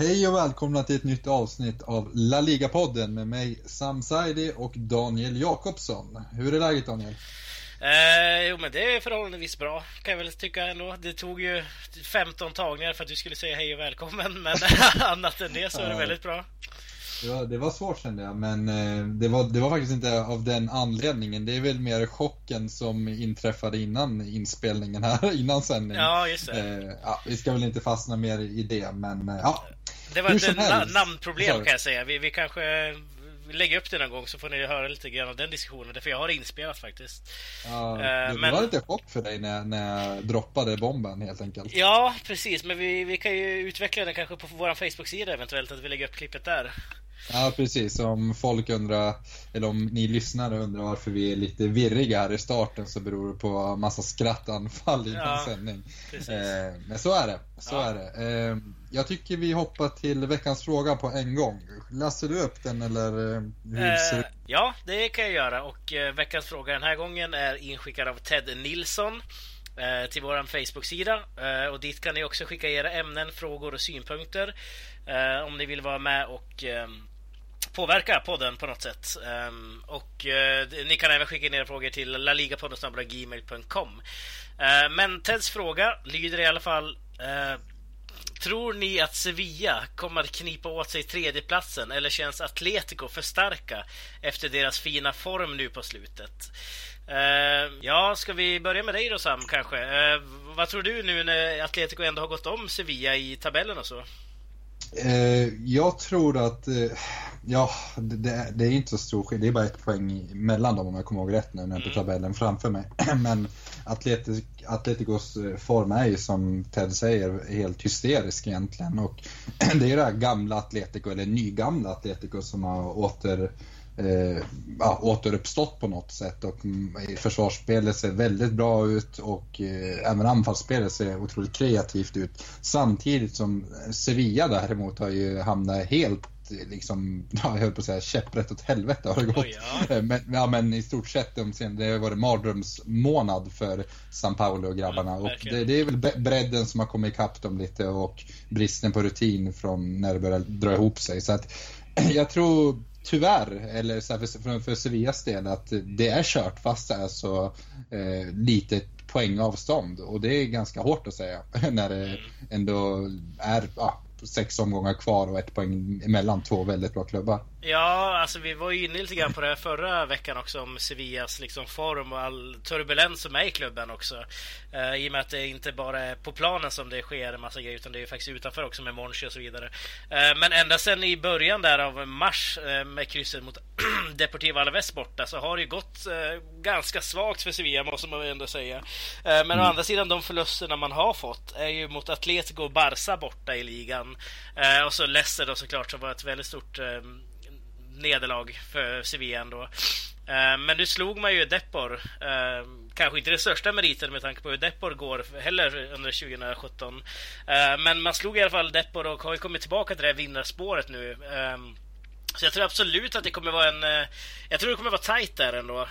Hej och välkomna till ett nytt avsnitt av La Liga-podden med mig Sam Saidi och Daniel Jakobsson. Hur är läget Daniel? Eh, jo men det är förhållandevis bra kan jag väl tycka ändå. Det tog ju 15 tagningar för att du skulle säga hej och välkommen men annat än det så är det väldigt bra. Det var, det var svårt kände jag, men eh, det var, det var faktiskt inte av den anledningen. Det är väl mer chocken som inträffade innan inspelningen här, innan sändning. Ja, just det. Eh, ja, vi ska väl inte fastna mer i det, men eh, ja. Det var ett na namnproblem kan jag säga. Vi, vi kanske lägger upp det någon gång så får ni höra lite grann av den diskussionen. För jag har inspelat faktiskt. Ja, det, men... var lite chock för dig när, när jag droppade bomben helt enkelt. Ja, precis. Men vi, vi kan ju utveckla den kanske på vår Facebook-sida eventuellt. Att vi lägger upp klippet där. Ja, precis. Om folk undrar, eller om ni lyssnare undrar varför vi är lite virriga här i starten så beror det på massa skrattanfall i ja, en sändning. Eh, men så är det. Så ja. är det. Eh, jag tycker vi hoppar till veckans fråga på en gång. Läser du upp den eller eh, hur ser eh, Ja, det kan jag göra. Och eh, veckans fråga den här gången är inskickad av Ted Nilsson Eh, till vår Facebook-sida. Eh, och dit kan ni också skicka era ämnen, frågor och synpunkter eh, om ni vill vara med och ehm, påverka podden på något sätt. Ehm, och ni kan även skicka in era frågor till laligapodden.gmail.com Men Teds fråga lyder i alla fall Tror ni att Sevilla kommer att knipa åt sig tredjeplatsen eller känns Atletico för starka efter deras fina form nu på slutet? Uh, ja, ska vi börja med dig då Sam kanske? Uh, vad tror du nu när Atletico ändå har gått om Sevilla i tabellen och så? Eh, jag tror att, ja, det, det, är inte så stor skillnad. Det är bara ett poäng mellan dem om jag kommer ihåg rätt nu när jag inte mm. tabellen framför mig. Men Atletic, Atleticos form är ju som Ted säger helt hysterisk egentligen. Och det är det här gamla Atletico, eller nygamla Atletico som har åter eh, ja, återuppstått på något sätt och mm, försvarsspelet ser väldigt bra ut och eh, även anfallsspelet ser otroligt kreativt ut. Samtidigt som Sevilla däremot har ju hamnat helt liksom, ja, jag höll på att säga käpprätt åt helvete har det gått. Oh, ja. Eh, men, ja, men i stort sett de sen, det har varit mardrömsmånad för San Paolo och grabbarna. Mm, och det, det, är väl bredden som har kommit ikapp dem lite och bristen på rutin från när det börjar dra ihop sig. Så att jag tror tyvärr, eller så för, för Sevillas del, att det är kört fast det är så eh, litet poängavstånd. Och det är ganska hårt att säga när det mm. ändå är ja, sex omgångar kvar och ett poäng emellan två väldigt bra klubbar. Ja, alltså vi var ju inne lite grann på det här förra veckan också om Sevillas liksom form och all turbulens som är i klubben också. Uh, I och med att det inte bara är på planen som det sker en massa grejer utan det är faktiskt utanför också med Monchi och så vidare. Uh, men ända sedan i början där av mars uh, med krysset mot Deportivo Alaves borta så har det ju gått ganska svagt för Sevilla måste man ändå säga. men mm. å andra sidan de förlusterna man har fått är ju mot Atletico och Barca borta i ligan. och så Leicester då såklart som var ett väldigt stort nederlag för Sevilla ändå. Eh, men nu slog man ju Depor. Eh, kanske inte den största meriten med tanke på hur Depor går heller under 2017. Eh, men man slog i alla fall Depor och har ju kommit tillbaka till det här vinnarspåret nu. Så jag tror absolut att det kommer vara en... Jag tror det kommer vara tajt där ändå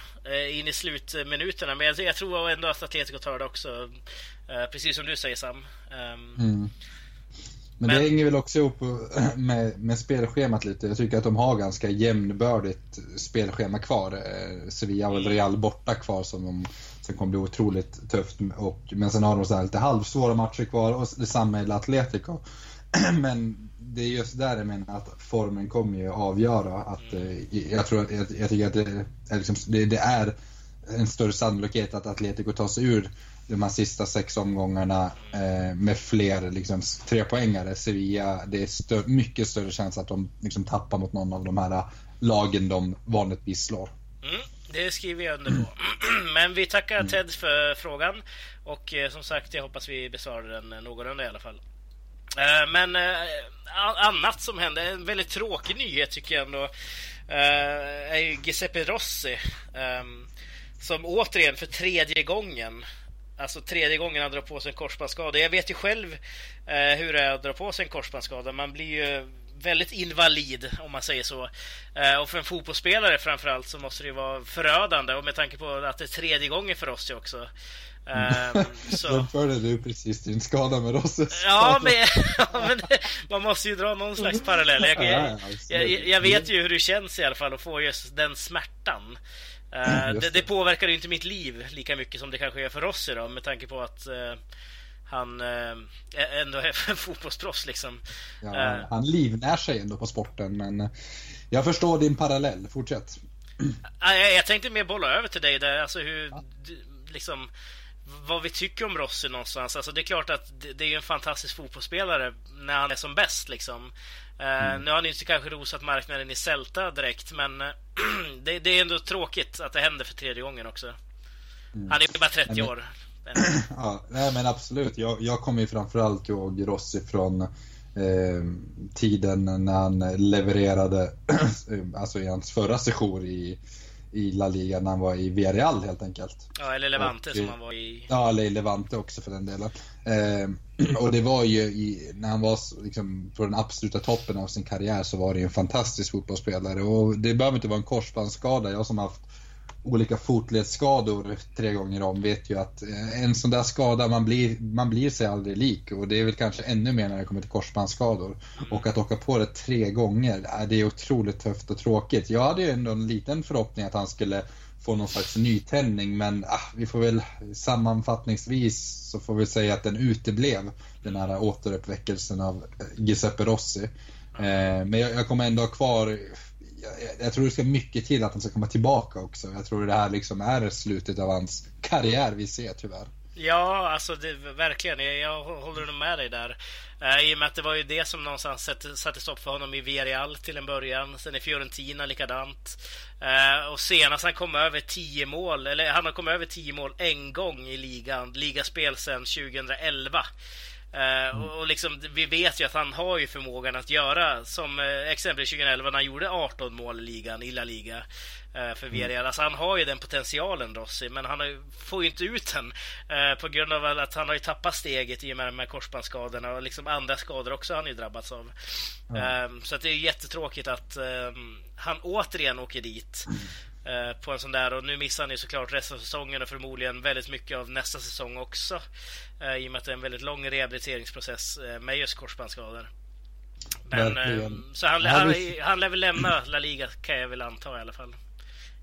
in i slutminuterna. Men jag tror ändå att Atletico tar det också. Precis som du säger Sam. Mm. Men, men, det hänger väl också ihop med, med spelschemat lite. Jag tycker att de har ganska jämnbördigt spelschema kvar. Eh, Sevilla väl mm. Real borta kvar som, de, som kommer bli otroligt tufft. Och, men sen har de så här lite halvsvåra matcher kvar och detsamma med Atletico. Men det är just där jag menar att formen kommer ju avgöra. Att, eh, jag, tror att, jag, jag tycker att det är, liksom, det, det är en större sannolikhet att Atletico tar sig ur de här sista sex omgångarna eh, med fler liksom, trepoängare. Sevilla, det är stö mycket större chans att de liksom, tappar mot någon av de här lagen de vanligtvis slår. Mm, det skriver jag under på. Men vi tackar mm. Ted för frågan. Och eh, som sagt, jag hoppas vi besvarar den någorlunda i alla fall. Eh, men eh, annat som hände, en väldigt tråkig nyhet tycker jag ändå, eh, är ju Giuseppe Rossi. Ehm, som återigen för tredje gången Alltså tredje gången han drar på sig en korsbandsskada. Jag vet ju själv eh, hur det är att dra på sig en korsbandsskada. Man blir ju väldigt invalid om man säger så. Eh, och för en fotbollsspelare framförallt så måste det ju vara förödande. Och med tanke på att det är tredje gången för oss också. Um, så. Jämförde du precis din skada med Rosses ja, men, ja, men man måste ju dra någon slags parallell. Jag, jag, jag, jag, vet ju hur det känns i alla fall att få just den smärtan. Uh, det, det, påverkar ju inte mitt liv lika mycket som det kanske gör för Rossi då, med tanke på att uh, han uh, ändå är fotbollsproffs liksom. Ja, han livnär sig ändå på sporten, men jag förstår din parallell. Fortsätt. Jag, jag tänkte mer bolla över till dig där, alltså hur, ja. liksom, vad vi tycker om Rossi någonstans. Alltså det är klart att det är en fantastisk fotbollsspelare när han är som bäst liksom. Mm. nu har han inte kanske rosat marknaden i Celta direkt, men det, det, är ändå tråkigt att det händer för tredje gången också. Mm. Han är ju bara 30 men, år. ja, nej men absolut. Jag, jag kommer ju framförallt ihåg Rossi från eh, tiden när han levererade, alltså i hans förra session i, i La Liga när han var i Villarreal helt enkelt. Ja, eller Levante och, som han var i. Ja, eller i Levante också för den delen. Eh, och det var ju i, när han var liksom på den absoluta toppen av sin karriär så var det ju en fantastisk fotbollsspelare och det behöver inte vara en korsbandsskada. Jag som haft olika fotledsskador tre gånger om vet ju att eh, en sån där skada, man blir, man blir sig aldrig lik och det är väl kanske ännu mer när det kommer till korsbandsskador. Och att åka på det tre gånger, eh, det är otroligt tufft och tråkigt. Jag hade ju ändå en liten förhoppning att han skulle få någon slags nytändning men ah, vi får väl sammanfattningsvis så får vi säga att den uteblev den här återuppväckelsen av eh, Giuseppe Rossi. Eh, men jag, jag kommer ändå ha kvar jag, jag, tror det ska mycket till att han ska komma tillbaka också. Jag tror det här liksom är slutet av hans karriär vi ser tyvärr. Ja, alltså det, verkligen. Jag, jag håller nog med dig där. Eh, I och med att det var ju det som någonstans satte, satte stopp för honom i Villarreal till en början. Sen i Fiorentina likadant. Eh, och senast han kom över 10 mål, eller han har kommit över 10 mål en gång i ligan, ligaspel sedan 2011. Mm. Eh, och, liksom, vi vet ju att han har ju förmågan att göra som eh, exempelvis 2011 när han gjorde 18 mål i ligan, i La Liga för Villarreal. Mm. Alltså han har ju den potentialen Rossi, men han får ju inte ut den på grund av att han har ju tappat steget i och med de här korsbandsskadorna och liksom andra skador också har han ju drabbats av. Mm. så att det är jättetråkigt att han återigen åker dit. Eh, på en sån där och nu missar han ju såklart resten av säsongen och förmodligen väldigt mycket av nästa säsong också. Eh, I och med att det är en väldigt lång rehabiliteringsprocess eh, med just korsbandsskador. Men, så han, han, han lär väl lämna La Liga kan jag väl anta i alla fall.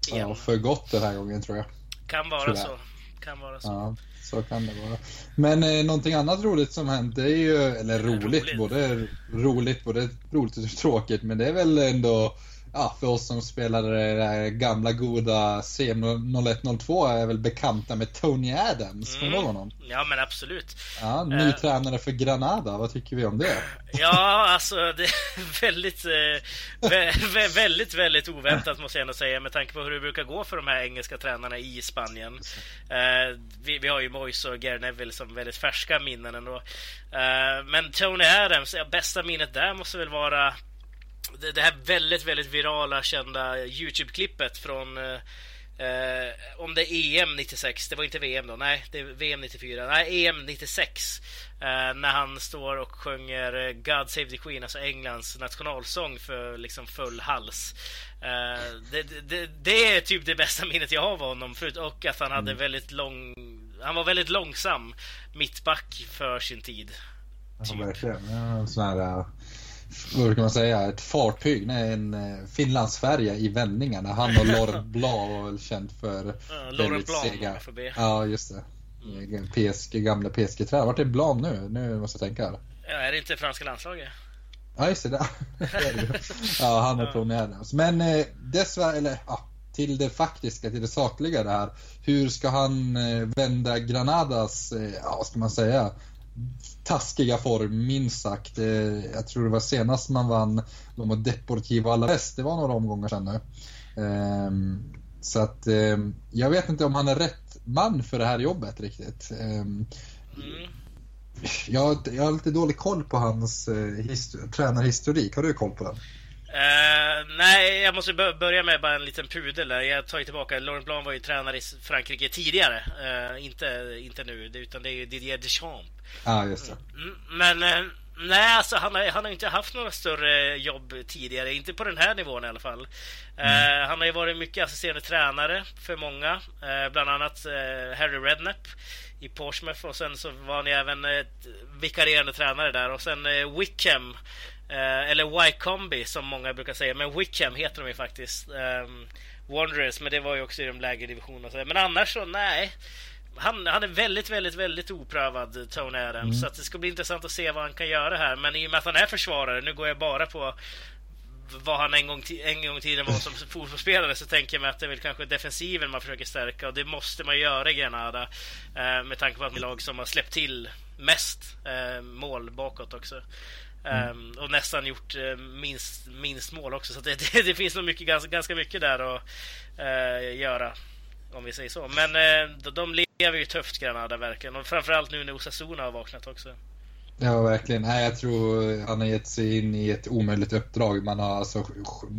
Igen. Ja, för gott den här gången tror jag. Kan vara så. Kan vara så. Ja, så kan det vara. Men eh, någonting annat roligt som hänt, det är ju, eller roligt, roligt, både roligt, både roligt och tråkigt, men det är väl ändå ja, för oss som spelade det gamla goda CM 0102 är väl bekanta med Tony Adams. Kommer mm. honom? Ja, men absolut. Ja, ny uh, tränare för Granada. Vad tycker vi om det? Ja, alltså det är väldigt, eh, väldigt, väldigt oväntat måste jag ändå säga med tanke på hur det brukar gå för de här engelska tränarna i Spanien. Uh, vi, vi, har ju Moise och Gary Neville som väldigt färska minnen ändå. Uh, men Tony Adams, ja, bästa minnet där måste väl vara det, det här väldigt, väldigt virala kända Youtube-klippet från eh, eh om det är EM 96, det var inte VM då, nej, det är VM 94, nej, EM 96. Eh, när han står och sjunger God Save the Queen, alltså Englands nationalsång för liksom full hals. Eh, det, det, det, är typ det bästa minnet jag har av honom, förut, och att han hade mm. väldigt lång, han var väldigt långsam mittback för sin tid. Ja, typ. verkligen. Ja, sån här vad kan man säga, ett fartyg, nej, en eh, Finlandsfärja i vändningarna. Han och Laurent Blanc var väl känd för uh, Laurent Blanc sega. Ja, just det. Mm. PSG, gamla PSG-tränare. Vart är Blanc nu? Nu måste jag tänka. Ja, är det inte franska landslaget? Ja, just det. ja, han är Adams. Men eh, dessvärre, eller ja, till det faktiska, till det sakliga det här. Hur ska han eh, vända Granadas, eh, ja, vad ska man säga, taskiga form, minst sagt. Eh, jag tror det var senast man vann var Deportivo Alaves, det var några omgångar sedan nu. Ehm, så att ehm, jag vet inte om han är rätt man för det här jobbet riktigt. Ehm, mm. Jag, jag har lite dålig koll på hans eh, tränarhistorik. Har du koll på den? Uh, nej, jag måste börja med bara en liten pudel där. Jag tar ju tillbaka, Laurent Blanc var ju tränare i Frankrike tidigare. Uh, inte, inte nu, utan det är ju Didier Deschamps. Ja, ah, just det. Mm, men uh, nej, alltså han har, han har inte haft några större jobb tidigare. Inte på den här nivån i alla fall. Mm. Han har ju varit mycket assisterande tränare för många. bland annat Harry Redknapp i Portsmouth och sen så var ni även eh, vikarierande tränare där och sen Wickham eh, eller Wycombe som många brukar säga, men Wickham heter de ju faktiskt. Eh, Wanderers, men det var ju också i de lägre divisionerna. Men annars så, nej. Han, han är väldigt, väldigt, väldigt oprövad, Tony Adams. Mm. Så att det ska bli intressant att se vad han kan göra här. Men i och med att han är försvarare, nu går jag bara på vad han en gång, en gång i tiden var som fotbollsspelare så tänker jag mig att det är väl kanske defensiven man försöker stärka och det måste man göra i Granada eh, med tanke på att det är lag som har släppt till mest eh, mål bakåt också. Mm. Um, och nästan gjort uh, minst, minst mål också. Så det, det, det, finns nog mycket, ganska, ganska mycket där att uh, göra. Om vi säger så. Men uh, de, de lever ju tufft Granada verkligen. Och framförallt nu när Osasuna har vaknat också. Ja, verkligen. Nej, jag tror han har gett sig in i ett omöjligt uppdrag. Man har alltså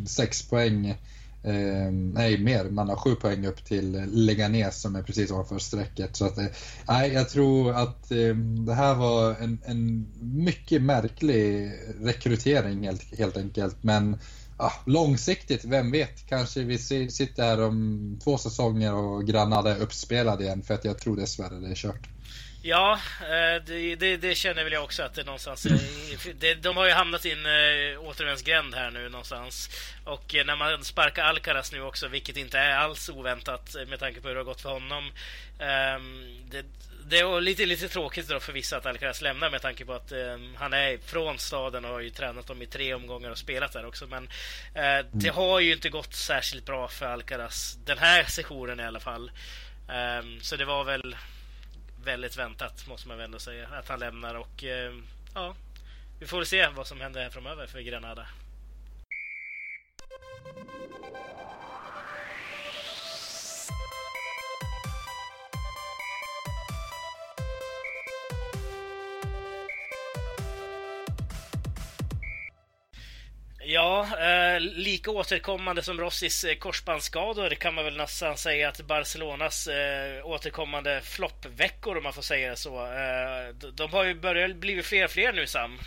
sex poäng Eh, nej, mer. Man har sju poäng upp till Leganes som är precis ovanför strecket. Så att, eh, nej, jag tror att eh, det här var en, en mycket märklig rekrytering helt, helt enkelt. Men ah, långsiktigt, vem vet? Kanske vi sitter här om två säsonger och Granada är uppspelade igen för att jag tror dessvärre det är kört. Ja, eh, det, det, det, känner väl jag också att det någonstans... Det, de har ju hamnat i en äh, återvändsgränd här nu någonstans. Och när man sparkar Alcaraz nu också, vilket inte är alls oväntat med tanke på hur det har gått för honom. Ähm, det, det är lite, lite tråkigt då för vissa att Alcaraz lämnar med tanke på att ähm, han är från staden och har ju tränat dem i tre omgångar och spelat där också. Men äh, det mm. har ju inte gått särskilt bra för Alcaraz den här sessionen i alla fall. Ähm, så det var väl väldigt väntat måste man väl ändå säga att han lämnar och eh, ja, vi får se vad som händer här framöver för Granada. Ja, eh, lika återkommande som Rossis eh, korsbandsskador kan man väl nästan säga att Barcelonas eh, återkommande floppveckor, om man får säga det så. Eh, de har ju börjat bli fler och fler nu, Sam.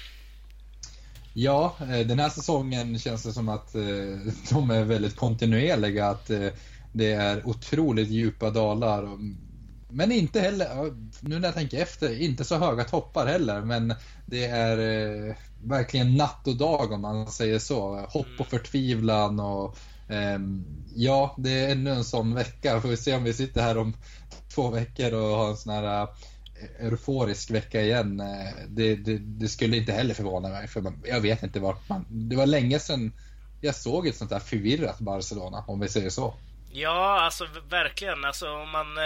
Ja, eh, den här säsongen känns det som att eh, de är väldigt kontinuerliga. Att eh, det är otroligt djupa dalar. Men inte heller, nu när jag tänker efter, inte så höga toppar heller. Men det är eh, verkligen natt och dag om man säger så. Hopp och mm. förtvivlan och eh, ja, det är ännu en sån vecka. Får vi se om vi sitter här om två veckor och har en sån här eh, euforisk vecka igen. Eh, det, det, det, skulle inte heller förvåna mig för man, jag vet inte vart man... Det var länge sedan jag såg ett sånt där förvirrat Barcelona om vi säger så. Ja, alltså verkligen. Alltså, om man, eh,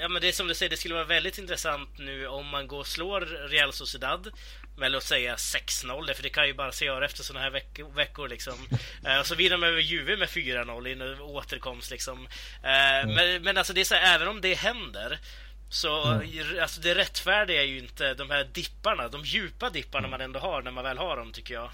ja, men det är som du säger, det skulle vara väldigt intressant nu om man går och slår Real Sociedad med låt säga 6-0, för det kan ju bara se göra efter sådana här veck veckor. Liksom. Eh, och så vinner de över Juve med 4-0 i en återkomst. Liksom. Eh, mm. Men, men alltså, det är så här, även om det händer så mm. alltså, det rättfärdiga är ju inte de här dipparna, de djupa dipparna mm. man ändå har när man väl har dem, tycker jag.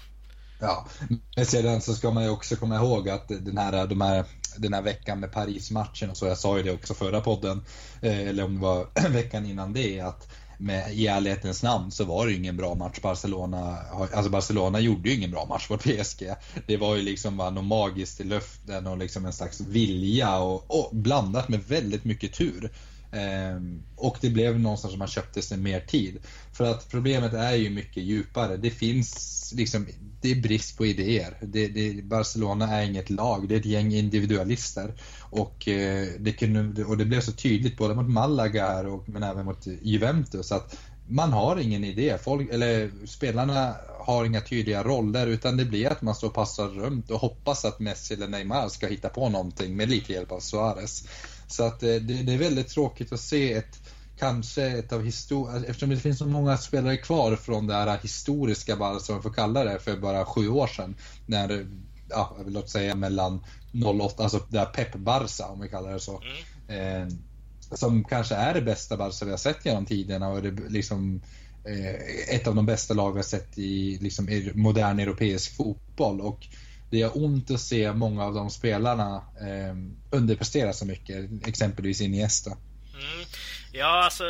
Ja, men sedan så ska man ju också komma ihåg att den här, de här den här veckan med Paris-matchen och så. Jag sa ju det också förra podden, eh, eller om det var veckan innan det, att med, i ärlighetens namn så var det ju ingen bra match. Barcelona, alltså Barcelona gjorde ju ingen bra match mot PSG. Det var ju liksom bara något magiskt i luften och liksom en slags vilja och, och blandat med väldigt mycket tur. Ehm, och det blev någonstans som man köpte sig mer tid. För att problemet är ju mycket djupare. Det finns liksom, det är brist på idéer. Det, det, Barcelona är inget lag, det är ett gäng individualister. Och, eh, det, kunde, och det blev så tydligt både mot Malaga här och, men även mot Juventus att man har ingen idé. Folk, eller spelarna har inga tydliga roller utan det blir att man står och passar runt och hoppas att Messi eller Neymar ska hitta på någonting med lite hjälp av Suarez. Så att eh, det, det är väldigt tråkigt att se ett kanske ett av historien, eftersom det finns så många spelare kvar från det här historiska Barca, som man får kalla det, för bara sju år sedan. När, ja, jag vill låt säga mellan 08, alltså det här Pep Barca om vi kallar det så. Mm. Eh, som kanske är det bästa Barca vi har sett genom tiderna och det liksom eh, ett av de bästa lag vi har sett i liksom, modern europeisk fotboll. Och det gör ont att se många av de spelarna eh, underprestera så mycket, exempelvis Iniesta. Mm. Ja, alltså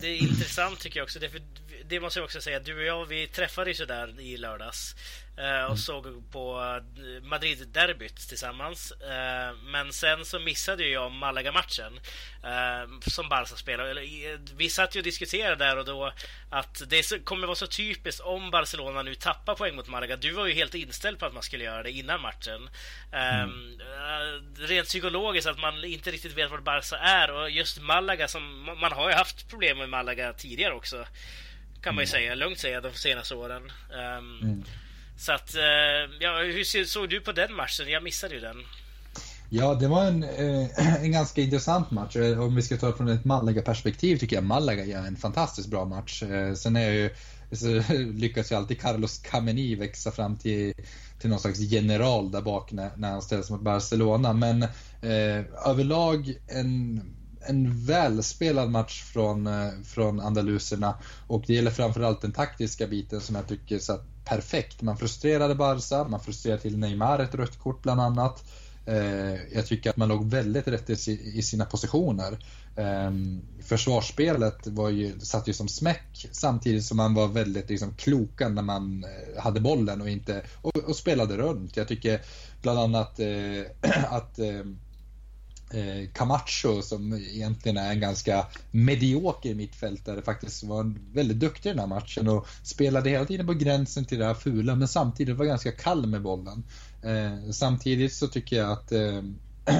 det är intressant tycker jag också. Det, det måste jag också säga. Du och jag, vi träffades ju där i lördags och mm. såg på Madrid-derbyt tillsammans. Men sen så missade jag Malaga-matchen som Barca spelade. Vi satt ju och diskuterade där och då att det kommer vara så typiskt om Barcelona nu tappar poäng mot Malaga. Du var ju helt inställd på att man skulle göra det innan matchen. Mm. Rent psykologiskt att man inte riktigt vet var Barca är och just Malaga som man har ju haft problem med Malaga tidigare också. Kan man ju mm. säga, lugnt säga, de senaste åren. Um, mm. Så att, eh, ja, hur såg du på den matchen? Jag missade ju den. Ja, det var en, eh, en ganska intressant match. Eh, om vi ska ta det från ett Malaga-perspektiv tycker jag Malaga gör en fantastiskt bra match. Sen är ju, så lyckas ju alltid Carlos Kameni växa fram till, till någon slags general där bak när, när han ställs mot Barcelona. Men eh, överlag en en välspelad match från, eh, från andaluserna och det gäller framförallt den taktiska biten som jag tycker satt perfekt. Man frustrerade Barca, man frustrerade till Neymar ett rött kort bland annat. Eh, jag tycker att man låg väldigt rätt i sina positioner. Ehm, försvarsspelet var ju, satt ju som smäck samtidigt som man var väldigt liksom, kloka när man eh, hade bollen och, inte, och, och spelade runt. Jag tycker bland annat att ehm, eh, Camacho som egentligen är en ganska medioker mittfältare faktiskt var väldigt duktig i den här matchen och spelade hela tiden på gränsen till det här fula men samtidigt var ganska kall med bollen. Eh, samtidigt så tycker jag att eh,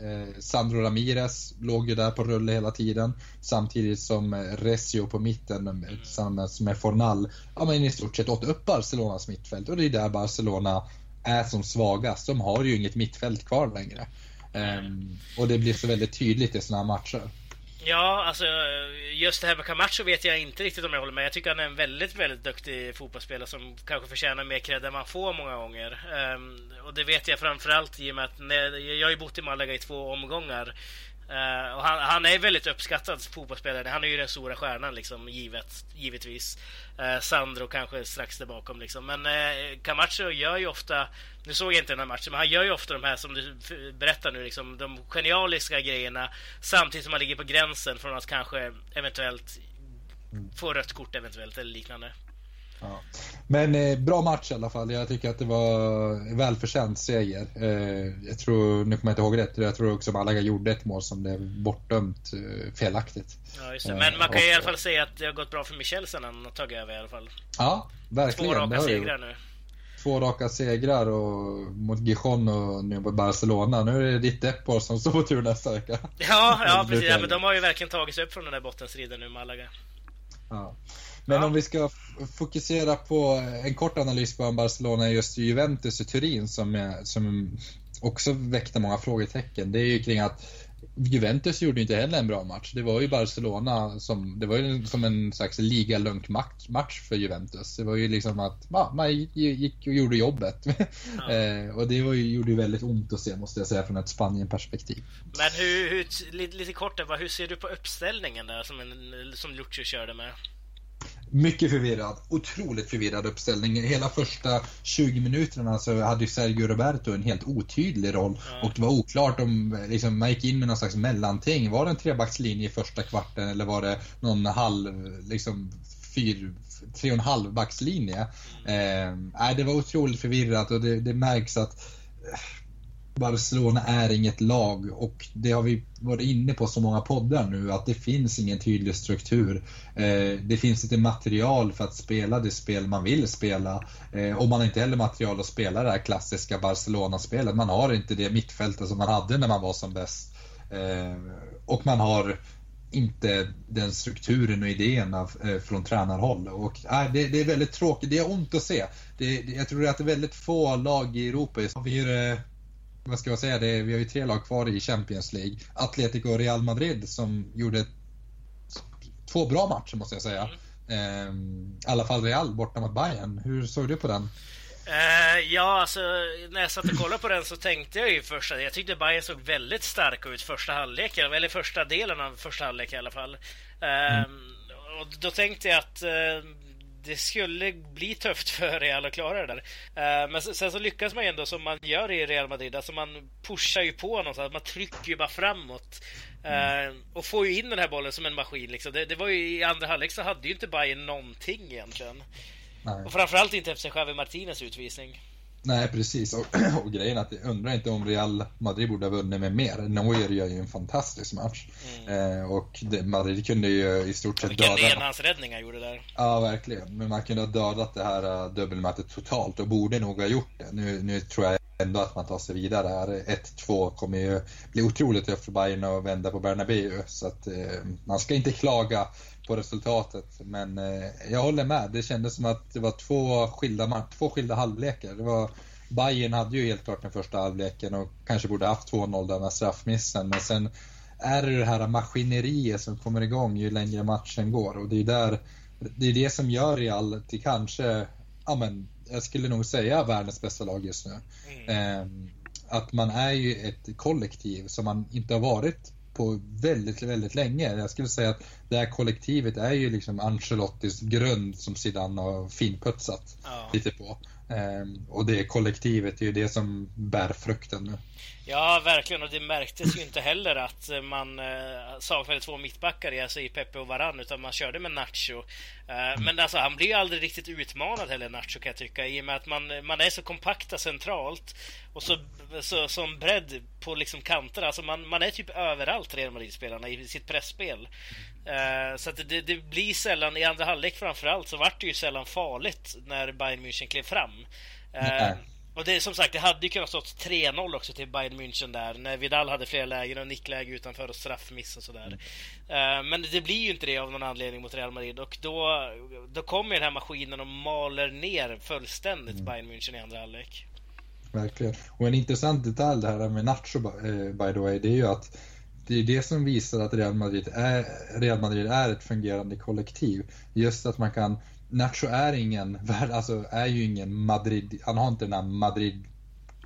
eh Sandro Ramirez låg ju där på rulle hela tiden samtidigt som eh, Recio på mitten eh, tillsammans med Fornal ja, men i stort sett åt upp Barcelonas mittfält och det är där Barcelona är som svagast. De har ju inget mittfält kvar längre. Um, och det blir så väldigt tydligt i sådana här matcher. Ja, alltså just det här med Camacho vet jag inte riktigt om jag håller med. Jag tycker han är en väldigt, väldigt duktig fotbollsspelare som kanske förtjänar mer cred än man får många gånger. Um, och det vet jag framförallt i och med att när, jag har ju bott i Malaga i två omgångar. Uh, och han, han, är väldigt uppskattad fotbollsspelare. Han är ju den stora stjärnan liksom, givet, givetvis. Uh, Sandro kanske strax där bakom liksom. Men uh, Camacho gör ju ofta, nu såg jag inte den här matchen, men han gör ju ofta de här som du berättar nu, liksom, de genialiska grejerna samtidigt som han ligger på gränsen från att kanske eventuellt få rött kort eventuellt eller liknande. Ja. Men eh, bra match i alla fall. Jag tycker att det var välförtjänt seger. Eh, jag tror, nu kommer jag inte ihåg rätt, jag tror också att Malaga gjorde ett mål som blev bortdömt eh, felaktigt. Ja, just det. Men man kan ju i alla fall säga att det har gått bra för Michel sen han har tagit över i alla fall. Ja, verkligen. Två raka segrar nu. Två raka segrar och mot Gijon och nu mot Barcelona. Nu är det ditt Depor som står på tur nästa vecka. Ja, ja precis. Ja, men de har ju verkligen tagit sig upp från den där bottenstriden nu, Malaga. Ja. Men om vi ska fokusera på en kort analys på Barcelona just Juventus i Turin som, är, som också väckte många frågetecken. Det är ju kring att Juventus gjorde inte heller en bra match. Det var ju Barcelona som, det var ju som en slags ligalunk match för Juventus. Det var ju liksom att ja, man gick och gjorde jobbet. Ja. eh, och det var ju, gjorde ju väldigt ont att se måste jag säga från ett Spanien-perspektiv. Men hur, hur lite, lite kort hur ser du på uppställningen där som, en, som Lucio körde med? Mycket förvirrad. Otroligt förvirrad uppställning. Hela första 20 minuterna så hade ju Sergio Roberto en helt otydlig roll. Ja. Och det var oklart om liksom, man gick in med någon slags mellanting. Var det en trebackslinje i första kvarten eller var det någon halv, liksom fyr, tre och en halv backslinje? Mm. Eh, det var otroligt förvirrat och det, det märks att Barcelona är inget lag och det har vi varit inne på så många poddar nu att det finns ingen tydlig struktur. Eh, det finns inte material för att spela det spel man vill spela eh, och man har inte heller material att spela det här klassiska Barcelona-spelet. Man har inte det mittfältet som man hade när man var som bäst. Eh, och man har inte den strukturen och idéerna från tränarhåll. Och, äh, det, det, är väldigt tråkigt, det är ont att se. Det, jag tror att det är väldigt få lag i Europa. Vi är, vad ska jag säga, det, vi har ju tre lag kvar i Champions League. Atletico och Real Madrid som gjorde två bra matcher måste jag säga. Mm. I alla fall Real borta mot Bayern. Hur såg du på den? Uh, ja, alltså när jag satt och kollade på den så tänkte jag ju först att jag tyckte Bayern såg väldigt starka ut första halvlek, eller första delen av första halvlek i alla fall. Uh, mm. Och då tänkte jag att uh, det skulle bli tufft för Real att klara det där. Uh, men sen så lyckas man ändå som man gör i Real Madrid. Alltså man pushar ju på någonstans. Man trycker ju bara framåt. Uh, och får ju in den här bollen som en maskin. Liksom. Det, det var ju, I andra halvlek så hade ju inte Bayern någonting egentligen. Nej. Och framförallt inte efter Javi Martinez utvisning. Nej, precis. Och, och grejen är att jag undrar inte om Real Madrid borde ha vunnit med mer. Neuer gör ju en fantastisk match. Mm. Eh, och det, Madrid kunde ju i stort sett döda... Vilken enhandsräddning han gjorde där. Ja, verkligen. Men man kunde ha dödat det här uh, dubbelmötet totalt och borde nog ha gjort det. Nu, nu tror jag ändå att man tar sig vidare här. 1-2 kommer ju bli otroligt tufft för Bayern att vända på Bernabéu. Så att eh, man ska inte klaga på resultatet. Men eh, jag håller med. Det kändes som att det var två skilda, två skilda halvlekar. Det var, Bayern hade ju helt klart den första halvleken och kanske borde haft 2-0 där med straffmissen. Men sen är det det här maskineriet som kommer igång ju längre matchen går. Och det är där det är det som gör Real till kanske, ja men, jag skulle nog säga världens bästa lag just nu. Mm. Eh, att man är ju ett kollektiv som man inte har varit på väldigt, väldigt länge. Jag skulle säga att det här kollektivet är ju liksom Ancelottis grund som Zidane har finputsat ja. lite på. Ehm, och det kollektivet är ju det som bär frukten nu. Ja, verkligen. Och det märktes ju inte heller att man eh, saknade två mittbackar alltså i Pepe och Varann, utan man körde med Nacho. Eh, men alltså, han blir ju aldrig riktigt utmanad heller, Nacho, kan jag tycka, i och med att man, man är så kompakta centralt och så, så som bredd på liksom kanterna. Alltså man, man är typ överallt, Real Madrid-spelarna, i sitt pressspel. Eh, så det, det, blir sällan, i andra halvlek framförallt, så vart det ju sällan farligt när Bayern München klev fram. Mm. Och det som sagt, det hade ju kunnat stått 3-0 också till Bayern München där när Vidal hade flera lägen och nickläge utanför och straffmiss och sådär. Mm. Men det blir ju inte det av någon anledning mot Real Madrid och då, då kommer den här maskinen och maler ner fullständigt mm. Bayern München i andra halvlek. Verkligen. Och en intressant detalj det här med Nacho by the way, det är ju att det är det som visar att Real Madrid är, Real Madrid är ett fungerande kollektiv. Just att man kan Nacho är ingen, alltså är ju ingen Madrid, han har inte den här Madrid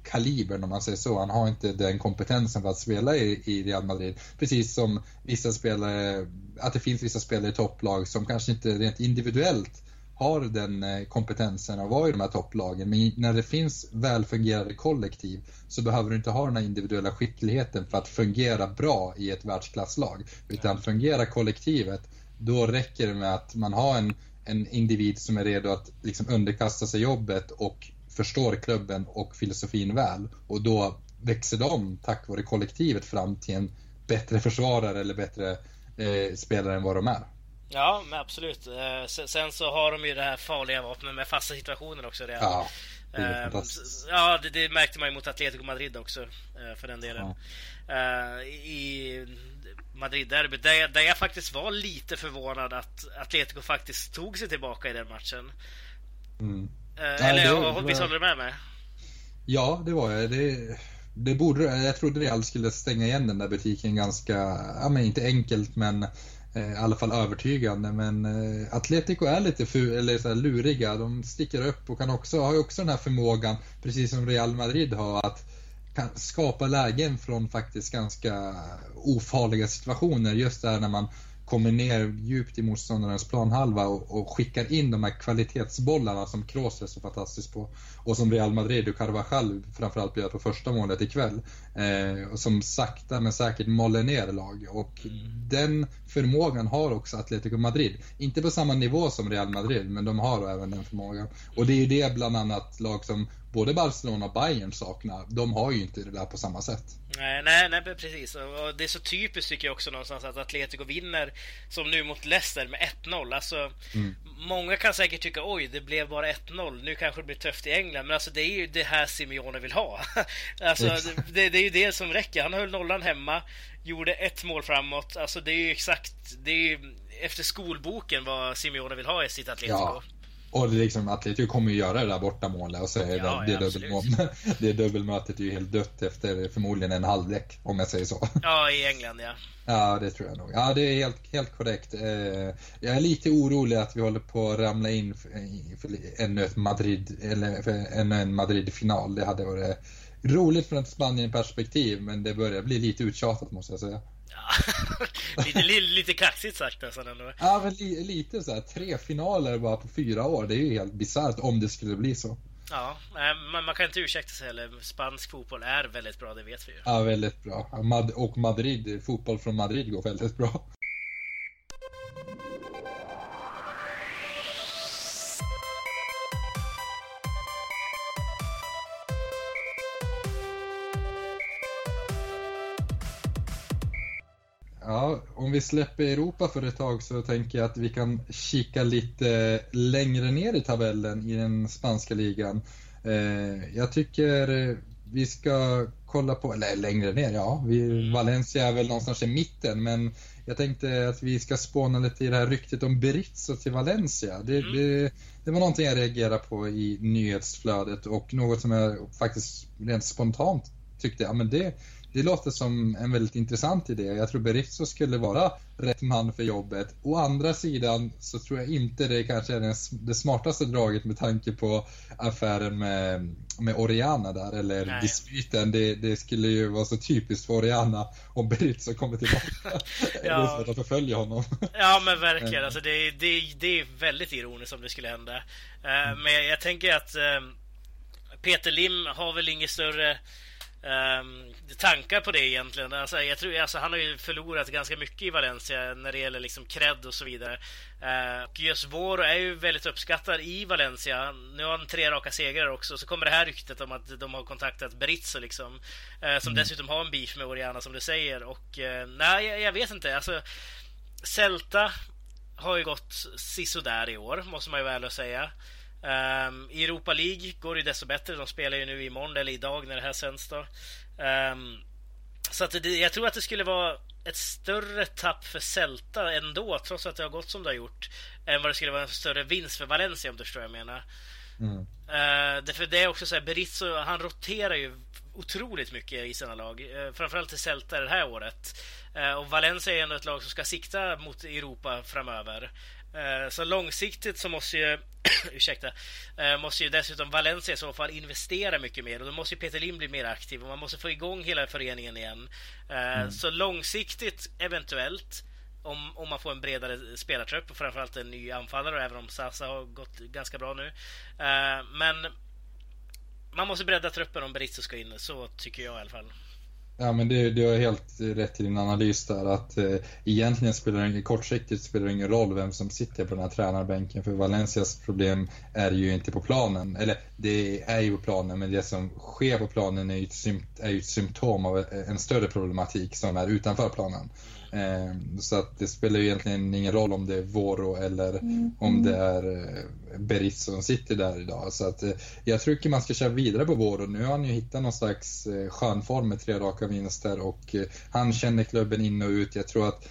kalibern om man säger så. Han har inte den kompetensen för att spela i, i Real Madrid. Precis som vissa spelare, att det finns vissa spelare i topplag som kanske inte rent individuellt har den eh, kompetensen att vara i de här topplagen. Men när det finns välfungerande kollektiv så behöver du inte ha den här individuella skickligheten för att fungera bra i ett världsklasslag. Utan fungerar kollektivet, då räcker det med att man har en en individ som är redo att liksom underkasta sig jobbet och förstår klubben och filosofin väl. Och då växer de tack vare kollektivet fram till en bättre försvarare eller bättre eh, spelare än vad de är. Ja, men absolut. Eh, sen så har de ju det här farliga vapnet med fasta situationer också redan. Ja, det, eh, ja det, det, märkte man ju mot Atletico Madrid också, eh, för den delen. Ja. I Madrid-derbyt. Där, där jag faktiskt var lite förvånad att Atletico faktiskt tog sig tillbaka i den matchen. Mm. Eh, eller ja, det, visst håller du med mig? Ja, det var jag. Det, det borde, jag trodde Real skulle stänga igen den där butiken ganska, ja men inte enkelt men eh, Eh, i alla fall övertygande. Men eh, Atletico är lite ful, eller så luriga. De sticker upp och kan också, har också den här förmågan, precis som Real Madrid har, att kan skapa lägen från faktiskt ganska ofarliga situationer. Just där när man kommer ner djupt i motståndarens planhalva och, och skickar in de här kvalitetsbollarna som Kroos är så fantastisk på. Och som Real Madrid och Carvajal framförallt gör på första målet ikväll. Eh, och som sakta men säkert maler ner lag. Och mm. den förmågan har också Atletico Madrid. Inte på samma nivå som Real Madrid, men de har även den förmågan. Och det är ju det bland annat lag som både Barcelona och Bayern saknar. De har ju inte det där på samma sätt. Nej, nej, nej precis. Och det är så typiskt tycker jag också någonstans att Atletico vinner som nu mot Leicester med 1-0. Alltså, mm. Många kan säkert tycka oj, det blev bara 1-0. Nu kanske det blir tufft i England. Men alltså det är ju det här Simeone vill ha. alltså, det, det, är ju det som räcker. Han höll nollan hemma, gjorde ett mål framåt. Alltså det är ju exakt, det är ju efter skolboken vad Simeone vill ha i sitt Atletico. Ja. Och det liksom, Atletico kommer ju göra det där borta målet och så är ja, det, det, dubbelmål, det dubbelmötet är ju helt dött efter förmodligen en halvlek, om jag säger så. Ja, i England ja. Ja, det tror jag nog. Ja, det är helt, helt korrekt. Eh, jag är lite orolig att vi håller på att ramla in för, ännu ett Madrid, eller ännu en Madrid-final. Det hade varit roligt från ett Spanien-perspektiv, men det börjar bli lite uttjatat måste jag säga. lite, lite kaxigt sagt nästan ändå. Ja, men li, lite så här, tre finaler bara på fyra år. Det är ju helt bisarrt om det skulle bli så. Ja, men man kan inte ursäkta sig heller. Spansk fotboll är väldigt bra, det vet vi ju. Ja, väldigt bra. Och Madrid, fotboll från Madrid går väldigt bra. Ja, om vi släpper Europa för ett tag så tänker jag att vi kan kika lite längre ner i tabellen i den spanska ligan. Eh, jag tycker vi ska kolla på, eller längre ner, ja. Vi, mm. Valencia är väl någonstans i mitten, men jag tänkte att vi ska spåna lite i det här ryktet om Berizzo till Valencia. Det, mm. det, det, var någonting jag reagerade på i nyhetsflödet och något som jag faktiskt rent spontant tyckte, ja men det, det låter som en väldigt intressant idé. Jag tror Berizzo skulle vara rätt man för jobbet. Å andra sidan så tror jag inte det kanske är det smartaste draget med tanke på affären med, med Oriana där, eller Nej. dispyten. Det, det, skulle ju vara så typiskt för Oriana om Berizzo kommer tillbaka. ja. Det är svårt att förfölja honom. ja men verkligen, alltså det, det, det är väldigt ironiskt om det skulle hända. Uh, men jag, tänker att uh, Peter Lim har väl inget större Um, tankar på det egentligen. Alltså, jag tror, alltså, han har ju förlorat ganska mycket i Valencia när det gäller liksom cred och så vidare. Uh, och just Voro är ju väldigt uppskattad i Valencia. Nu har han tre raka segrar också. Så kommer det här ryktet om att de har kontaktat Berizzo liksom. Uh, som mm. dessutom har en beef med Oriana som du säger. Och uh, nej, jag, jag, vet inte. Alltså, Celta har ju gått sisådär i år, måste man ju väl säga. Um, I Europa League går det desto bättre. De spelar ju nu imorgon eller idag när det här sänds. Då. Um, så att det, jag tror att det skulle vara ett större tapp för Celta ändå, trots att det har gått som det har gjort, än vad det skulle vara en större vinst för Valencia om du förstår vad jag menar. Mm. Uh, därför det är också så här, Berizzo, han roterar ju otroligt mycket i sina lag. Uh, framförallt i Celta det här året. Uh, och Valencia är ändå ett lag som ska sikta mot Europa framöver. Eh, så långsiktigt så måste ju ursäkta, eh, måste ju dessutom Valencia i så fall investera mycket mer och då måste ju Peter Lim bli mer aktiv och man måste få igång hela föreningen igen. Eh, mm. Så långsiktigt eventuellt om, om man får en bredare spelartrupp och framförallt en ny anfallare även om Sasa har gått ganska bra nu. Men man måste bredda truppen om Berizzo ska in, så tycker jag i alla fall. Ja, men det, du har helt rätt i din analys där att eh, egentligen spelar det kortsiktigt spelar det ingen roll vem som sitter på den här tränarbänken för Valencias problem är ju inte på planen. Eller det är ju på planen men det som sker på planen är ju ett, är ju ett symptom av en större problematik som är utanför planen. Eh, så att det spelar ju egentligen ingen roll om det är Voro eller mm. om det är eh, Berizzo som sitter där idag. Så att eh, jag tycker man ska köra vidare på Voro. Nu har han ju hittat någon slags skön form med tre raka vinster och han känner klubben in och ut. Jag tror att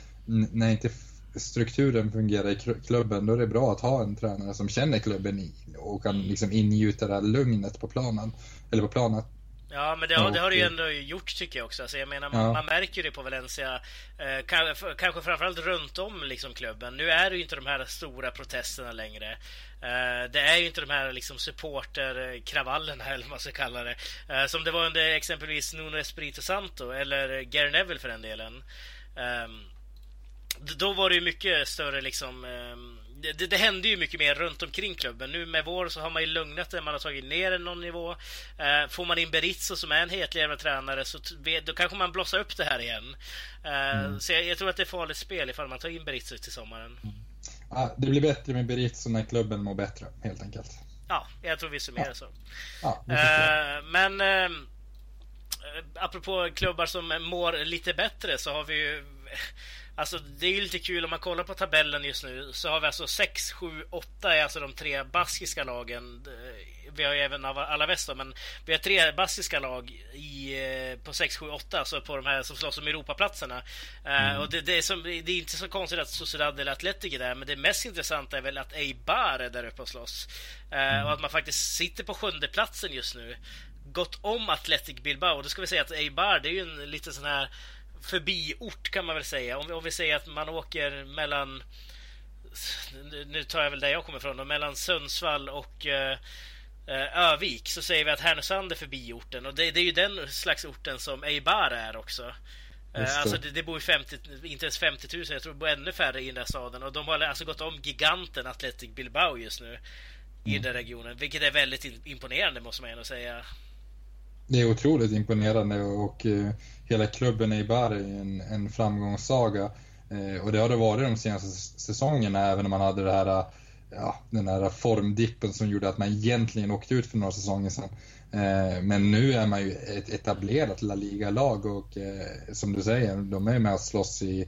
när inte strukturen fungerar i klubben då är det bra att ha en tränare som känner klubben och kan liksom ingjuta det här lugnet på planen. Eller på planet. Ja, men det, har, det har det ju ändå gjort tycker jag också. Alltså, jag menar, man, ja. man märker det på Valencia, eh, kanske, framförallt runt om liksom, klubben. Nu är det ju inte de här stora protesterna längre. Eh, det är ju inte de här liksom, supporterkravallerna, eller vad man ska kalla det. Eh, som det var under exempelvis Nuno Espirito Santo, eller Gary Neville för den delen. Ehm, då var det ju mycket större liksom ehm, det, det hände ju mycket mer runt omkring klubben. Nu med vår så har man ju lugnat det, man har tagit ner den någon nivå. Eh, får man in Berizzo som är en hetlevrad tränare så då kanske man blossar upp det här igen. Eh, mm. Så jag, jag, tror att det är farligt spel ifall man tar in Berizzo till sommaren. Mm. Ja, det blir bättre med Berizzo när klubben mår bättre, helt enkelt. Ja, jag tror vi summerar ja. så. Ja, eh, men eh, apropå klubbar som mår lite bättre så har vi ju Alltså det är ju lite kul om man kollar på tabellen just nu så har vi alltså 6, 7, 8 är alltså de tre baskiska lagen. Vi har ju även Alaves då, men vi har tre baskiska lag i, eh, på 6, 7, 8, alltså på de här som slåss om Europaplatserna. Eh, mm. Uh, och det, det, är som, det, är inte så konstigt att Sociedad eller Atletic är där, men det mest intressanta är väl att Eibar är där uppe och slåss. Uh, mm. Och att man faktiskt sitter på sjunde platsen just nu. Gått om Atletic Bilbao. Och då ska vi säga att Eibar, det är ju en lite sån här förbiort kan man väl säga. Om vi, om vi säger att man åker mellan nu tar jag väl där jag kommer ifrån, mellan Sundsvall och uh, Övik så säger vi att Härnösand är förbiorten och det, det, är ju den slags orten som Eibar är också. Uh, alltså det, det bor 50, inte ens 50 000, jag tror det bor ännu färre i den där staden och de har alltså gått om giganten Athletic Bilbao just nu mm. i den regionen, vilket är väldigt imponerande måste man ändå säga. Det är otroligt imponerande och eh, hela klubben i Bar är en, en framgångssaga. Eh, och det har det varit de senaste säsongerna, även om man hade det här, eh, ja, den här formdippen som gjorde att man egentligen åkte ut för några säsonger sedan. Men nu är man ju ett etablerat La Liga-lag och som du säger, de är med och slåss i,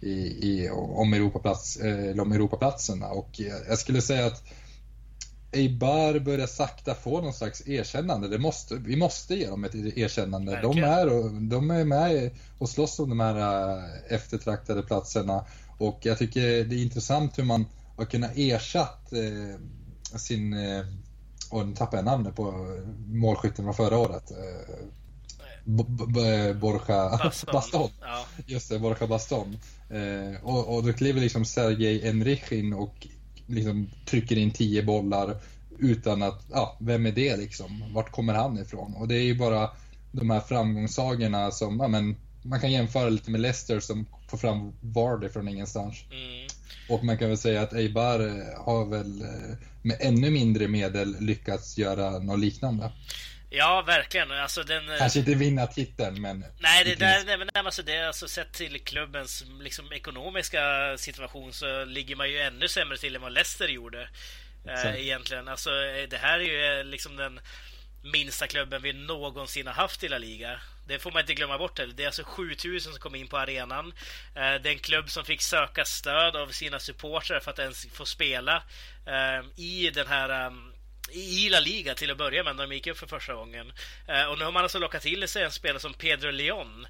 i, i, om, Europaplats, om Europaplatserna och jag skulle säga att Eibar börjar sakta få någon slags erkännande. Det måste, vi måste ge dem ett erkännande. De är, de är med och slåss om de här eftertraktade platserna och jag tycker det är intressant hur man har kunnat ersatt sin och nu tappar jag namnet på målskytten från förra året. Eh, Borja Baston. Baston. Ja. Just det, Borja Baston. Eh, och, och då kliver liksom Sergej Enrich in och liksom trycker in tio bollar utan att, ja, vem är det liksom? Vart kommer han ifrån? Och det är ju bara de här framgångssagorna som, ja men, man kan jämföra lite med Leicester som får fram Vardy från ingenstans. Mm. Och man kan väl säga att Eibar har väl eh, med ännu mindre medel lyckats göra något liknande. Ja, verkligen. Alltså den, eh, Kanske inte vinna titeln, men... Nej, det, där, nej, men alltså det, alltså sett till klubbens liksom, ekonomiska situation så ligger man ju ännu sämre till än vad Leicester gjorde. Äh, egentligen. Alltså, det här är ju liksom den minsta klubben vi någonsin har haft i La Liga. Det får man inte glömma bort heller. Det är alltså 7000 som kom in på arenan. Eh, det är en klubb som fick söka stöd av sina supportrar för att ens få spela eh, i den här eh, i La Liga till att börja med när de gick upp för första gången. Och nu har man alltså lockat till sig en spelare som Pedro Leon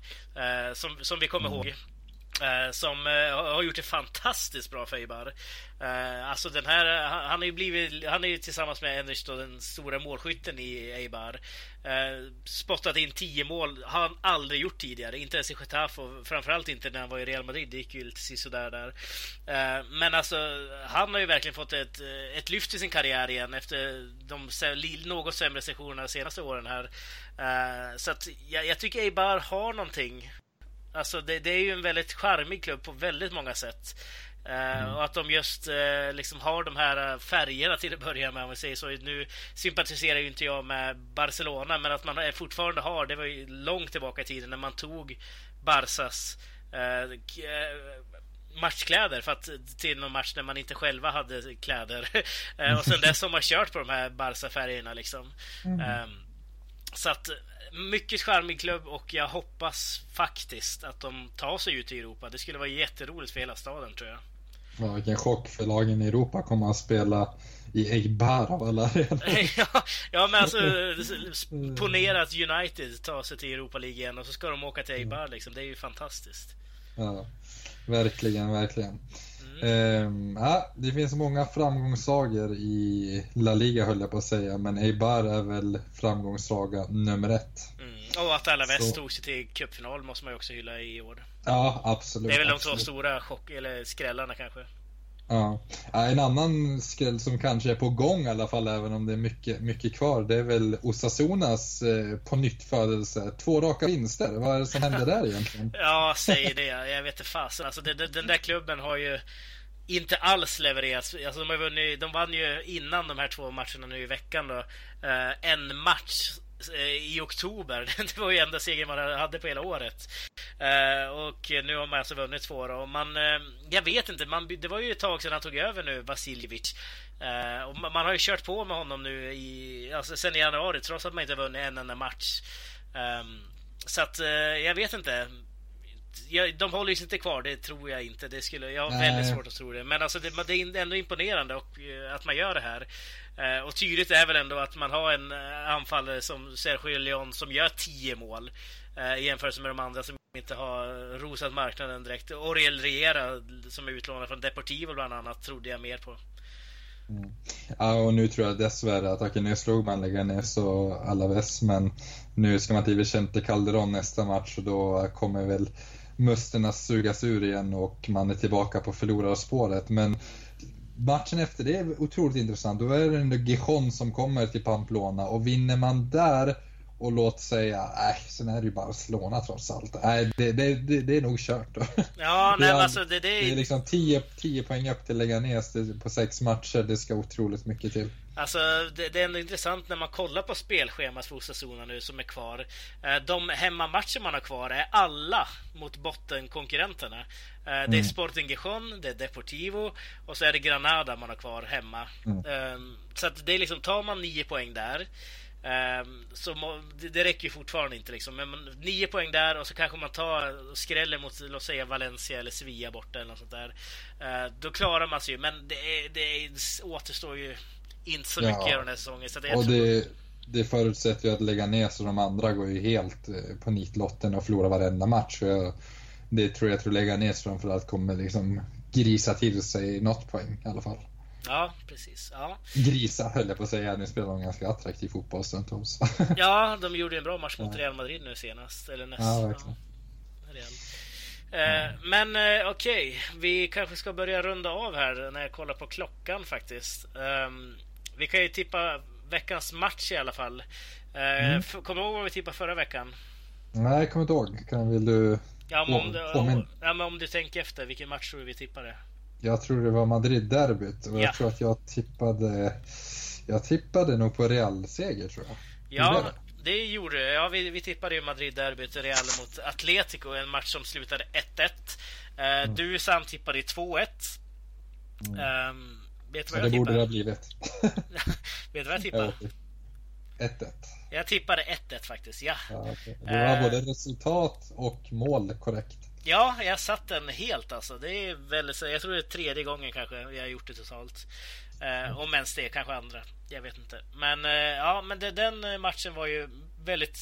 som, som vi kommer mm. ihåg Eh, Eh, som eh, har gjort det fantastiskt bra för Eibar. Eh, alltså den här, han, har ju blivit, han är ju tillsammans med Enrich då den stora målskytten i Eibar. spottat in tio mål, har han aldrig gjort tidigare. Inte ens i Getafe och framförallt inte när han var i Real Madrid. Det gick ju lite sådär där. men alltså, han har ju verkligen fått ett, ett lyft i sin karriär igen efter de något sämre sessionerna de senaste åren här. så att jag, jag tycker Eibar har någonting Alltså det, det, är ju en väldigt charmig klubb på väldigt många sätt. Uh, mm. Och att de just uh, liksom har de här eh, färgerna till att börja med, om vi säger så. Nu sympatiserar ju inte jag med Barcelona, men att man fortfarande har, det var ju långt tillbaka i tiden när man tog Barsas uh, matchkläder för att, till någon match när man inte själva hade kläder. och sen dess har man kört på de här Barca-färgerna liksom. Mm. Um, så att mycket charmig klubb och jag hoppas faktiskt att de tar sig ut i Europa. Det skulle vara jätteroligt för hela staden tror jag. Ja, vilken chock för lagen i Europa kommer att spela i Eibar av alla ja, ja, men alltså ponera att United tar sig till Europa League igen och så ska de åka till Eibar liksom. Det är ju fantastiskt. Ja, verkligen, verkligen. Mm. ja, det finns många framgångssagor i La Liga höll jag på att säga, men Eibar är väl framgångssaga nummer ett. Mm. Och att Alaves tog sig till cupfinal måste man ju också hylla i år. Ja, absolut. Det är väl de absolut. två stora chock eller skrällarna kanske. Ja. En annan skräll som kanske är på gång i alla fall, även om det är mycket, mycket kvar, det är väl Osasunas eh, på nytt födelse. Två raka vinster, vad är det som händer där egentligen? ja, säg det. Jag vet inte fasen. Alltså, den, den där klubben har ju inte alls levererat. Alltså, de, har vunnit, de vann ju innan de här två matcherna nu i veckan då, eh, en match Eh, i oktober. Det var ju enda segern man hade på hela året. Eh, och nu har man alltså vunnit två då. Och man, eh, jag vet inte, man, det var ju ett tag sedan han tog över nu, Vasiljevic. Och man, har ju kört på med honom nu i, alltså sen i januari, trots att man inte har vunnit en enda match. Ehm, så att jag vet inte. Jag, de håller sig inte kvar, det tror jag inte. Det skulle, jag har Nej. väldigt svårt att tro det. Men alltså det, det är ändå imponerande och, att man gör det här. Eh, och tydligt är väl ändå att man har en eh, anfallare som Sergio Leon som gör 10 mål eh, i jämförelse med de andra som inte har rosat marknaden direkt. Oriel Riera som är utlånad från Deportivo bland annat trodde jag mer på. Mm. Ja, och nu tror jag dessvärre att Akenes Rogman lägger ner så Alaves, men nu ska man till Vicente Calderon nästa match och då kommer väl musterna sugas ur igen och man är tillbaka på förlorarspåret. Men matchen efter det är otroligt intressant. Då är det en Gijon som kommer till Pamplona och vinner man där och låt säga, nej, sen är det ju Barcelona trots allt. Nej, det, det, det, det är nog kört då. Ja, nej, det, är, alltså det, det är... det är liksom 10, 10 poäng upp till Leganes på sex matcher. Det ska otroligt mycket till. Alltså, det, det, är ändå intressant när man kollar på spelschemat för Osasuna nu som är kvar. Eh, de hemmamatcher man har kvar är alla mot bottenkonkurrenterna. Eh, det är mm. Sporting Gijon, det är Deportivo och så är det Granada man har kvar hemma. Mm. Ehm, så att det är liksom, tar man nio poäng där Um, så det, räcker ju fortfarande inte liksom. Men man, nio poäng där och så kanske man tar skräller mot, låt säga Valencia eller Sevilla borta eller något sånt där. Uh, då klarar man sig ju. Men det, är, det, är, det återstår ju inte så mycket ja. den här säsongen. Så det, och det, det förutsätter ju att lägga ner så de andra går ju helt eh, på nitlotten och förlorar varenda match. Jag, det tror jag att lägga ner så framförallt kommer liksom grisa till sig något poäng i alla fall. Ja, precis. Ja. Grisa höll jag på att säga. Nu spelar de ganska attraktiv fotboll stundtals. ja, de gjorde en bra match mot Real Madrid nu senast. Eller näst. Ja, verkligen. Ja. Eh, men eh, okej, okay. vi kanske ska börja runda av här när jag kollar på klockan faktiskt. Vi kan ju tippa veckans match i alla fall. Eh, mm. Kommer du ihåg vad vi tippade förra veckan? Nej, jag kommer inte ihåg. Kan, vill du Ja men, om du, om, ja, men om du tänker efter, vilken match tror du vi tippade? Jag tror det var Madrid-derbyt och ja. jag tror att jag tippade Jag tippade nog på Real-seger tror jag. Ja, det gjorde jag. Ja, vi, vi tippade ju Madrid-derbyt, Real mot Atletico, en match som slutade 1-1. Uh, eh, mm. Du Sam tippade i 2-1. Mm. Um, vet du vad jag det borde det ha blivit. vet du vad jag tippade? 1-1. Jag tippade 1-1 faktiskt, ja. ja okay. Det var uh, både resultat och mål korrekt. Ja, jag satt den helt alltså. Det är väldigt, jag tror det är tredje gången kanske jag har gjort det totalt. Uh, om ens det, kanske andra. Jag vet inte. Men uh, ja, men det, den matchen var ju väldigt...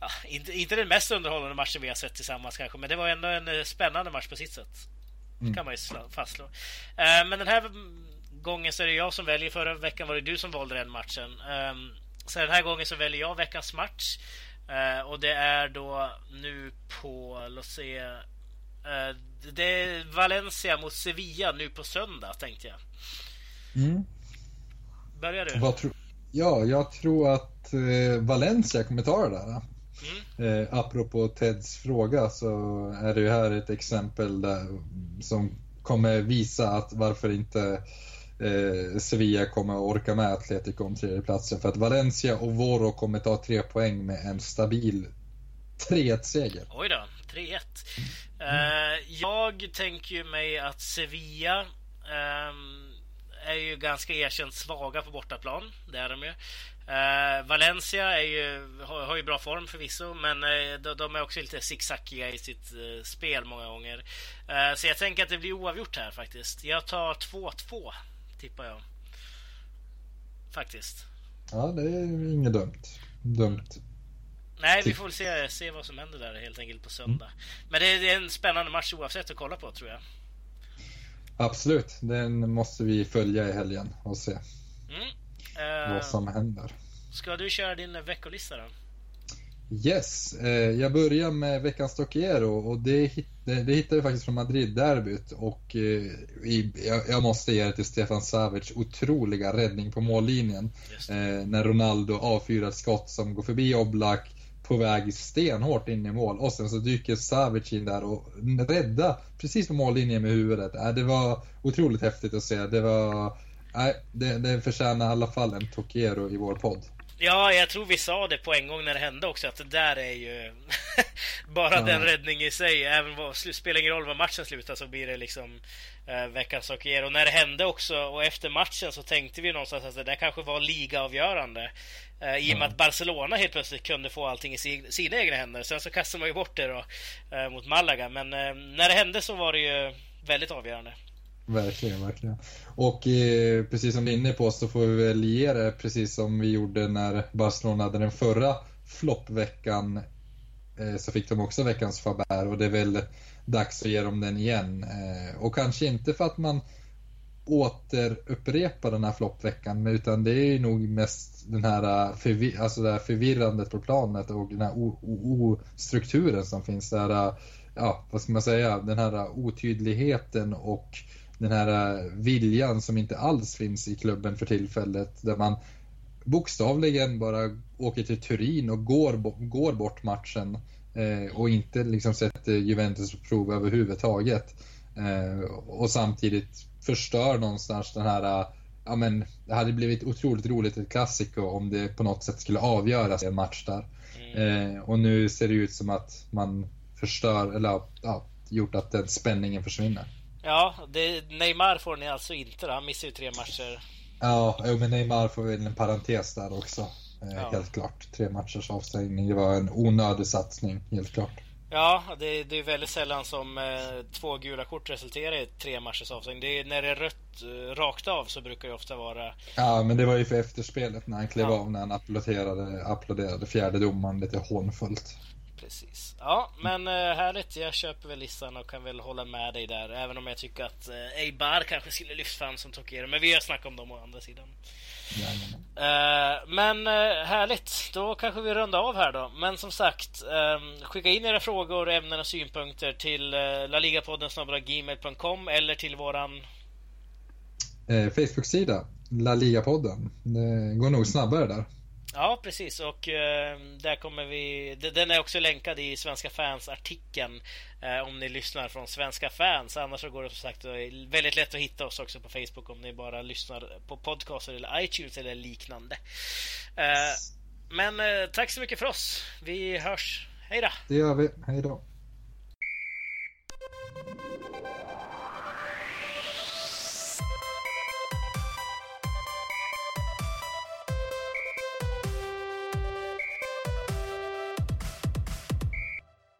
Ja, inte, inte den mest underhållande matchen vi har sett tillsammans kanske, men det var ändå en spännande match på sitt sätt. Mm. kan man ju fastslå. Men den här gången så är det jag som väljer. Förra veckan var det du som valde den matchen. Um, så den här gången så väljer jag veckans match. Uh, och det är då nu på, låt se. Uh, det är Valencia mot Sevilla nu på söndag tänkte jag. Mm. Börjar du? Vad tro ja, jag tror att uh, Valencia kommer ta det där. Mm. Eh, apropå Teds fråga så är det ju här ett exempel där, som kommer visa att varför inte eh, Sevilla kommer att orka med Atletico om tredjeplatsen. För att Valencia och Voro kommer ta tre poäng med en stabil 3-1-seger. Oj då, 3-1. Mm. Uh, jag tänker ju mig att Sevilla um, är ju ganska erkänt svaga på bortaplan. Det är de ju. Uh, Valencia är ju, har, har, ju bra form förvisso, men uh, de, de, är också lite zigzackiga i sitt uh, spel många gånger. så jag tänker att det blir oavgjort här faktiskt. Jag tar 2-2 tippar jag. Faktiskt. Ja, det är inget dumt. Dumt. Nej, vi får väl se, se vad som händer där helt enkelt på söndag. Mm. Men det är, en spännande match oavsett att kolla på tror jag. Absolut, den måste vi följa i helgen och se mm. uh, vad som händer. Ska du köra din veckolista då? Yes, eh, jag börjar med veckans Stockiero och det, det, hittade jag faktiskt från Madrid-derbyt och eh, jag, måste ge det till Stefan Savic otroliga räddning på mållinjen. Eh, när Ronaldo avfyrar skott som går förbi Oblak på väg stenhårt in i mål och sen så dyker Savic in där och räddar precis på mållinjen med huvudet. Det var otroligt häftigt att se. Det var, nej, det, det förtjänar i alla fall en Tokiero i vår podd. Ja, jag tror vi sa det på en gång när det hände också, att det där är ju bara ja. den räddningen i sig. Även vad, spelar ingen roll vad matchen slutar så blir det liksom eh, veckans hockey. Och när det hände också och efter matchen så tänkte vi någonstans att det där kanske var ligaavgörande. Eh, I och med att Barcelona helt plötsligt kunde få allting i si, sina egna händer. Sen så kastade man ju bort det då eh, mot Malaga. Men eh, när det hände så var det ju väldigt avgörande. Verkligen, verkligen. Och eh, precis som du är inne på så får vi väl ge det precis som vi gjorde när Barcelona hade den förra floppveckan. Eh, så fick de också veckans Faber och det är väl dags att ge dem den igen. Eh, och kanske inte för att man återupprepar den här floppveckan utan det är nog mest den här, eh, förvir alltså det här förvirrandet på planet och den här ostrukturen som finns där. Eh, ja, vad ska man säga? Den här eh, otydligheten och den här eh, viljan som inte alls finns i klubben för tillfället. Där man bokstavligen bara åker till Turin och går, går bort matchen eh, och inte liksom sätter Juventus på prov överhuvudtaget. Eh, och samtidigt förstör någonstans den här Ja, men det hade blivit otroligt roligt ett klassiko om det på något sätt skulle avgöras i en match där. Mm. Och nu ser det ut som att man förstör, eller ja, gjort att den spänningen försvinner. Ja, det, Neymar får ni alltså inte då. Han missar ju tre matcher. Ja, men Neymar får väl en parentes där också. Ja. Helt klart. Tre matchers avstängning. Det var en onödig satsning, helt klart. Ja, det, det är väldigt sällan som eh, två gula kort resulterar i tre matchers avstängning. Det är, när det är rött eh, rakt av så brukar det ofta vara... Ja, men det var ju för efterspelet när han klev ja. av, när han applåderade, applåderade fjärde domaren lite hånfullt. Precis. Ja, men eh, härligt. Jag köper väl listan och kan väl hålla med dig där. Även om jag tycker att eh, Eibar kanske skulle lyft fram som Tokero. Men vi har snackat om dem å andra sidan. Uh, men uh, härligt, då kanske vi rundar av här då. Men som sagt, um, skicka in era frågor, ämnen och synpunkter till laligapodden gmail.com eller till våran Facebook-sida, laligapodden. Det går nog snabbare där. Ja, precis. Och eh, där kommer vi... Den är också länkad i Svenska fans-artikeln eh, om ni lyssnar från Svenska fans. Annars så går det som sagt väldigt lätt att hitta oss också på Facebook om ni bara lyssnar på podcaster eller iTunes eller liknande. Eh, men eh, tack så mycket för oss. Vi hörs. Hej då! Det gör vi. Hej då!